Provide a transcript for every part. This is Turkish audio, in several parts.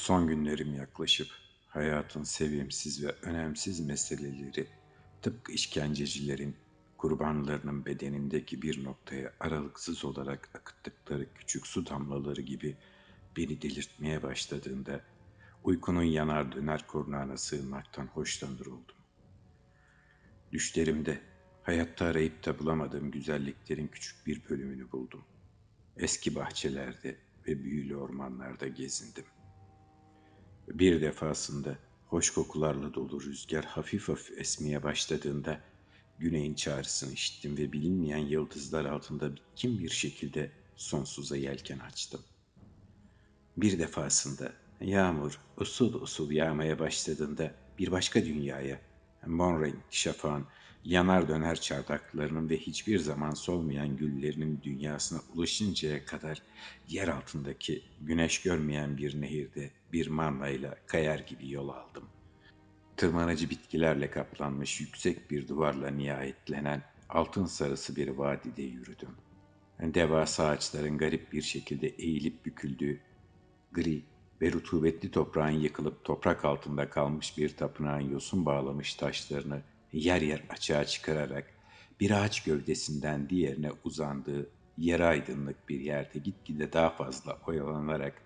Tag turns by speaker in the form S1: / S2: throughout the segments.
S1: Son günlerim yaklaşıp hayatın sevimsiz ve önemsiz meseleleri tıpkı işkencecilerin kurbanlarının bedenindeki bir noktaya aralıksız olarak akıttıkları küçük su damlaları gibi beni delirtmeye başladığında uykunun yanar döner kurnağına sığınmaktan hoşlanır oldum. Düşlerimde hayatta arayıp da bulamadığım güzelliklerin küçük bir bölümünü buldum. Eski bahçelerde ve büyülü ormanlarda gezindim. Bir defasında hoş kokularla dolu rüzgar hafif hafif esmeye başladığında güneyin çağrısını işittim ve bilinmeyen yıldızlar altında bitkin bir şekilde sonsuza yelken açtım. Bir defasında yağmur usul usul yağmaya başladığında bir başka dünyaya, Monrain şafağın yanar döner çardaklarının ve hiçbir zaman solmayan güllerinin dünyasına ulaşıncaya kadar yer altındaki güneş görmeyen bir nehirde bir marlayla kayar gibi yol aldım. Tırmanıcı bitkilerle kaplanmış yüksek bir duvarla nihayetlenen altın sarısı bir vadide yürüdüm. Devasa ağaçların garip bir şekilde eğilip büküldüğü, gri ve rutubetli toprağın yıkılıp toprak altında kalmış bir tapınağın yosun bağlamış taşlarını yer yer açığa çıkararak bir ağaç gövdesinden diğerine uzandığı yarı aydınlık bir yerde gitgide daha fazla oyalanarak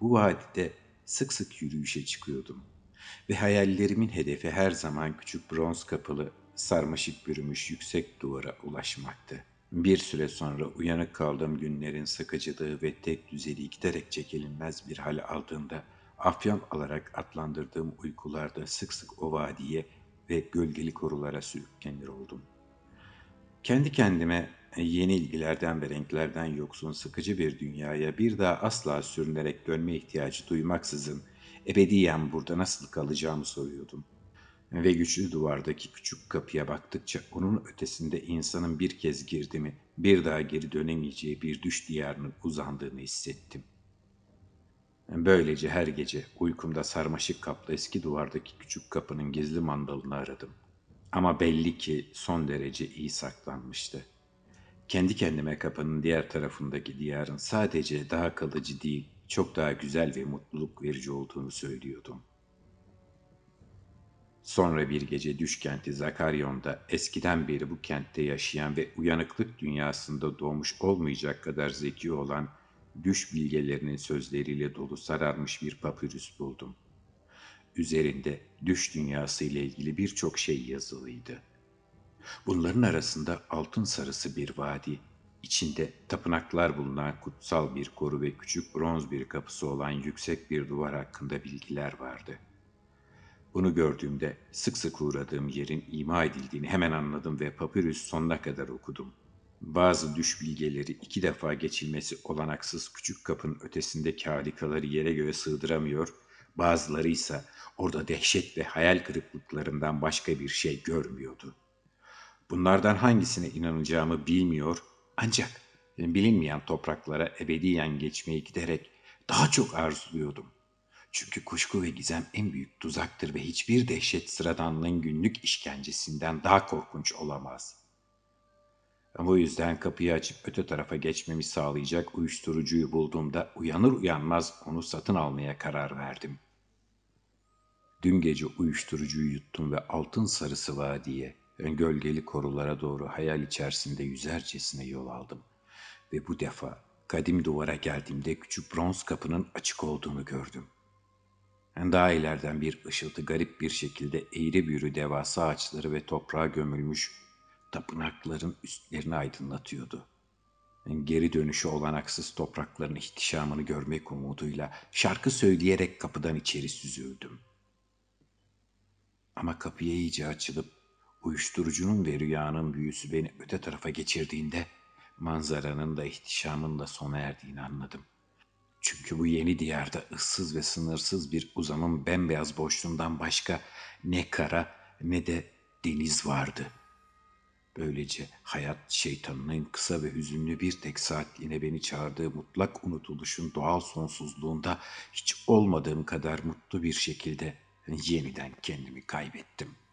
S1: bu vadide sık sık yürüyüşe çıkıyordum. Ve hayallerimin hedefi her zaman küçük bronz kapılı, sarmaşık bürümüş yüksek duvara ulaşmaktı. Bir süre sonra uyanık kaldığım günlerin sıkıcılığı ve tek düzeliği giderek çekilinmez bir hal aldığında afyon alarak adlandırdığım uykularda sık sık o vadiye ve gölgeli korulara sürüklenir oldum. Kendi kendime yeni ilgilerden ve renklerden yoksun sıkıcı bir dünyaya bir daha asla sürünerek dönme ihtiyacı duymaksızın ebediyen burada nasıl kalacağımı soruyordum. Ve güçlü duvardaki küçük kapıya baktıkça onun ötesinde insanın bir kez girdi mi bir daha geri dönemeyeceği bir düş diyarının uzandığını hissettim. Böylece her gece uykumda sarmaşık kaplı eski duvardaki küçük kapının gizli mandalını aradım. Ama belli ki son derece iyi saklanmıştı. Kendi kendime kapının diğer tarafındaki diyarın sadece daha kalıcı değil, çok daha güzel ve mutluluk verici olduğunu söylüyordum. Sonra bir gece düş kenti Zakaryon'da eskiden beri bu kentte yaşayan ve uyanıklık dünyasında doğmuş olmayacak kadar zeki olan düş bilgelerinin sözleriyle dolu sararmış bir papyrus buldum. Üzerinde düş dünyası ile ilgili birçok şey yazılıydı. Bunların arasında altın sarısı bir vadi, içinde tapınaklar bulunan kutsal bir koru ve küçük bronz bir kapısı olan yüksek bir duvar hakkında bilgiler vardı. Bunu gördüğümde sık sık uğradığım yerin ima edildiğini hemen anladım ve papyrus sonuna kadar okudum. Bazı düş bilgeleri iki defa geçilmesi olanaksız küçük kapının ötesindeki harikaları yere göğe sığdıramıyor, bazıları ise orada dehşet ve hayal kırıklıklarından başka bir şey görmüyordu. Bunlardan hangisine inanacağımı bilmiyor ancak bilinmeyen topraklara ebediyen geçmeyi giderek daha çok arzuluyordum. Çünkü kuşku ve gizem en büyük tuzaktır ve hiçbir dehşet sıradanlığın günlük işkencesinden daha korkunç olamaz.'' Bu yüzden kapıyı açıp öte tarafa geçmemi sağlayacak uyuşturucuyu bulduğumda uyanır uyanmaz onu satın almaya karar verdim. Dün gece uyuşturucuyu yuttum ve altın sarısı vadiye, gölgeli korulara doğru hayal içerisinde yüzercesine yol aldım. Ve bu defa kadim duvara geldiğimde küçük bronz kapının açık olduğunu gördüm. Daha ileriden bir ışıltı garip bir şekilde eğri büğrü devasa ağaçları ve toprağa gömülmüş tapınakların üstlerini aydınlatıyordu. Geri dönüşü olanaksız toprakların ihtişamını görmek umuduyla şarkı söyleyerek kapıdan içeri süzüldüm. Ama kapıya iyice açılıp uyuşturucunun ve rüyanın büyüsü beni öte tarafa geçirdiğinde manzaranın da ihtişamın da sona erdiğini anladım. Çünkü bu yeni diyarda ıssız ve sınırsız bir uzamın bembeyaz boşluğundan başka ne kara ne de deniz vardı.'' Böylece hayat şeytanının kısa ve hüzünlü bir tek saatliğine beni çağırdığı mutlak unutuluşun doğal sonsuzluğunda hiç olmadığım kadar mutlu bir şekilde yeniden kendimi kaybettim.''